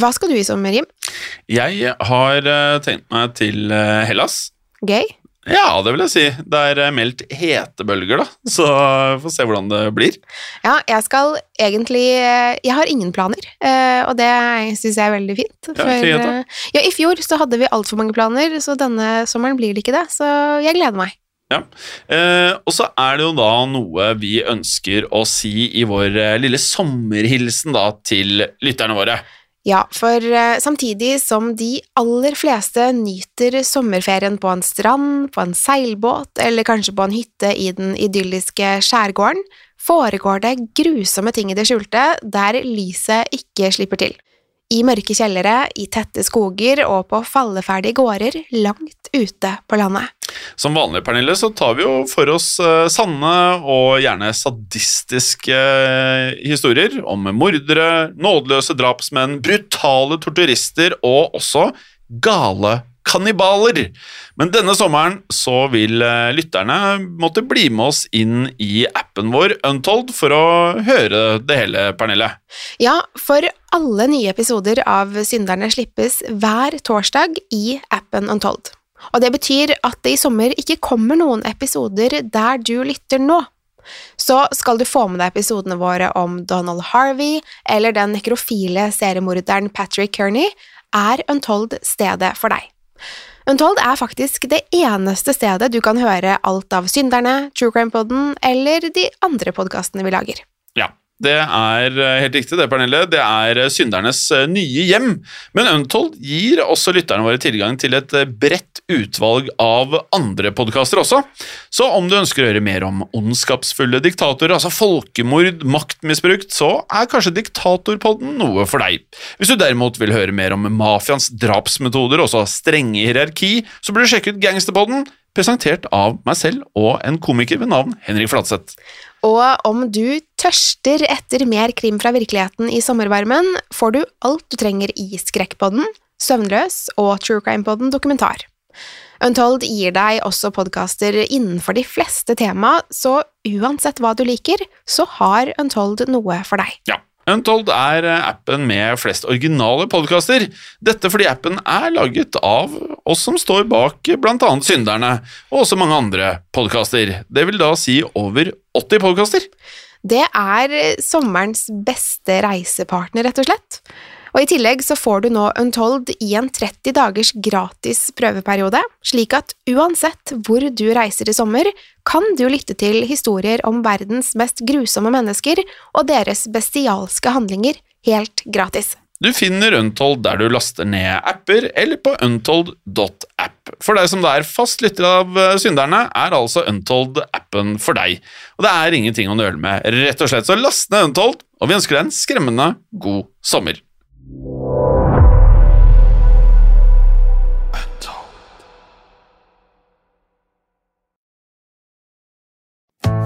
Hva skal du i sommer, Jim? Jeg har eh, tenkt meg til eh, Hellas. Gøy? Ja, det vil jeg si. Det er eh, meldt hetebølger, da, så vi får se hvordan det blir. Ja, jeg skal egentlig eh, Jeg har ingen planer, eh, og det syns jeg er veldig fint. Ja, fint, eh, ja, I fjor så hadde vi altfor mange planer, så denne sommeren blir det ikke det. Så jeg gleder meg. Ja. Eh, og så er det jo da noe vi ønsker å si i vår eh, lille sommerhilsen da til lytterne våre. Ja, for eh, samtidig som de aller fleste nyter sommerferien på en strand, på en seilbåt eller kanskje på en hytte i den idylliske skjærgården, foregår det grusomme ting i det skjulte der lyset ikke slipper til. I mørke kjellere, i tette skoger og på falleferdige gårder langt ute på landet. Som vanlig, Pernille, så tar vi jo for oss eh, sanne og gjerne sadistiske eh, historier om mordere, nådeløse drapsmenn, brutale torturister og også gale kannibaler. Men denne sommeren så vil eh, lytterne måtte bli med oss inn i appen vår Untold for å høre det hele, Pernille. Ja, for alle nye episoder av Synderne slippes hver torsdag i appen Untold. Og det betyr at det i sommer ikke kommer noen episoder der du lytter nå. Så skal du få med deg episodene våre om Donald Harvey eller den nekrofile seriemorderen Patrick Kearney, er Untold stedet for deg. Untold er faktisk det eneste stedet du kan høre alt av Synderne, True Crime Podden eller de andre podkastene vi lager. Ja, det er eh, helt riktig det, Pernille. Det er eh, syndernes eh, nye hjem. Men Untold gir også lytterne våre tilgang til et bredt utvalg av andre podkaster også. Så om du ønsker å høre mer om ondskapsfulle diktatorer, altså folkemord, maktmisbrukt, så er kanskje Diktatorpodden noe for deg. Hvis du derimot vil høre mer om mafiaens drapsmetoder, også strenge hierarki, så burde du sjekke ut Gangsterpodden, presentert av meg selv og en komiker ved navn Henrik Fladseth. Og om du tørster etter mer krim fra virkeligheten i sommervarmen, får du alt du trenger i Skrekkpodden, Søvnløs og True Crime-podden Dokumentar. Untold gir deg også podkaster innenfor de fleste tema, så uansett hva du liker, så har Untold noe for deg. Ja, Untold er eh, appen med flest originale podkaster. Dette fordi appen er laget av oss som står bak blant annet Synderne, og også mange andre podkaster. Det vil da si over 80 podkaster. Det er sommerens beste reisepartner, rett og slett. Og I tillegg så får du nå Untold i en 30 dagers gratis prøveperiode, slik at uansett hvor du reiser i sommer, kan du lytte til historier om verdens mest grusomme mennesker og deres bestialske handlinger helt gratis. Du finner Untold der du laster ned apper, eller på untold.app. For deg som er fast lytter av eh, Synderne, er altså Untold appen for deg. Og det er ingenting å nøle med, rett og slett. Så last ned Untold, og vi ønsker deg en skremmende god sommer.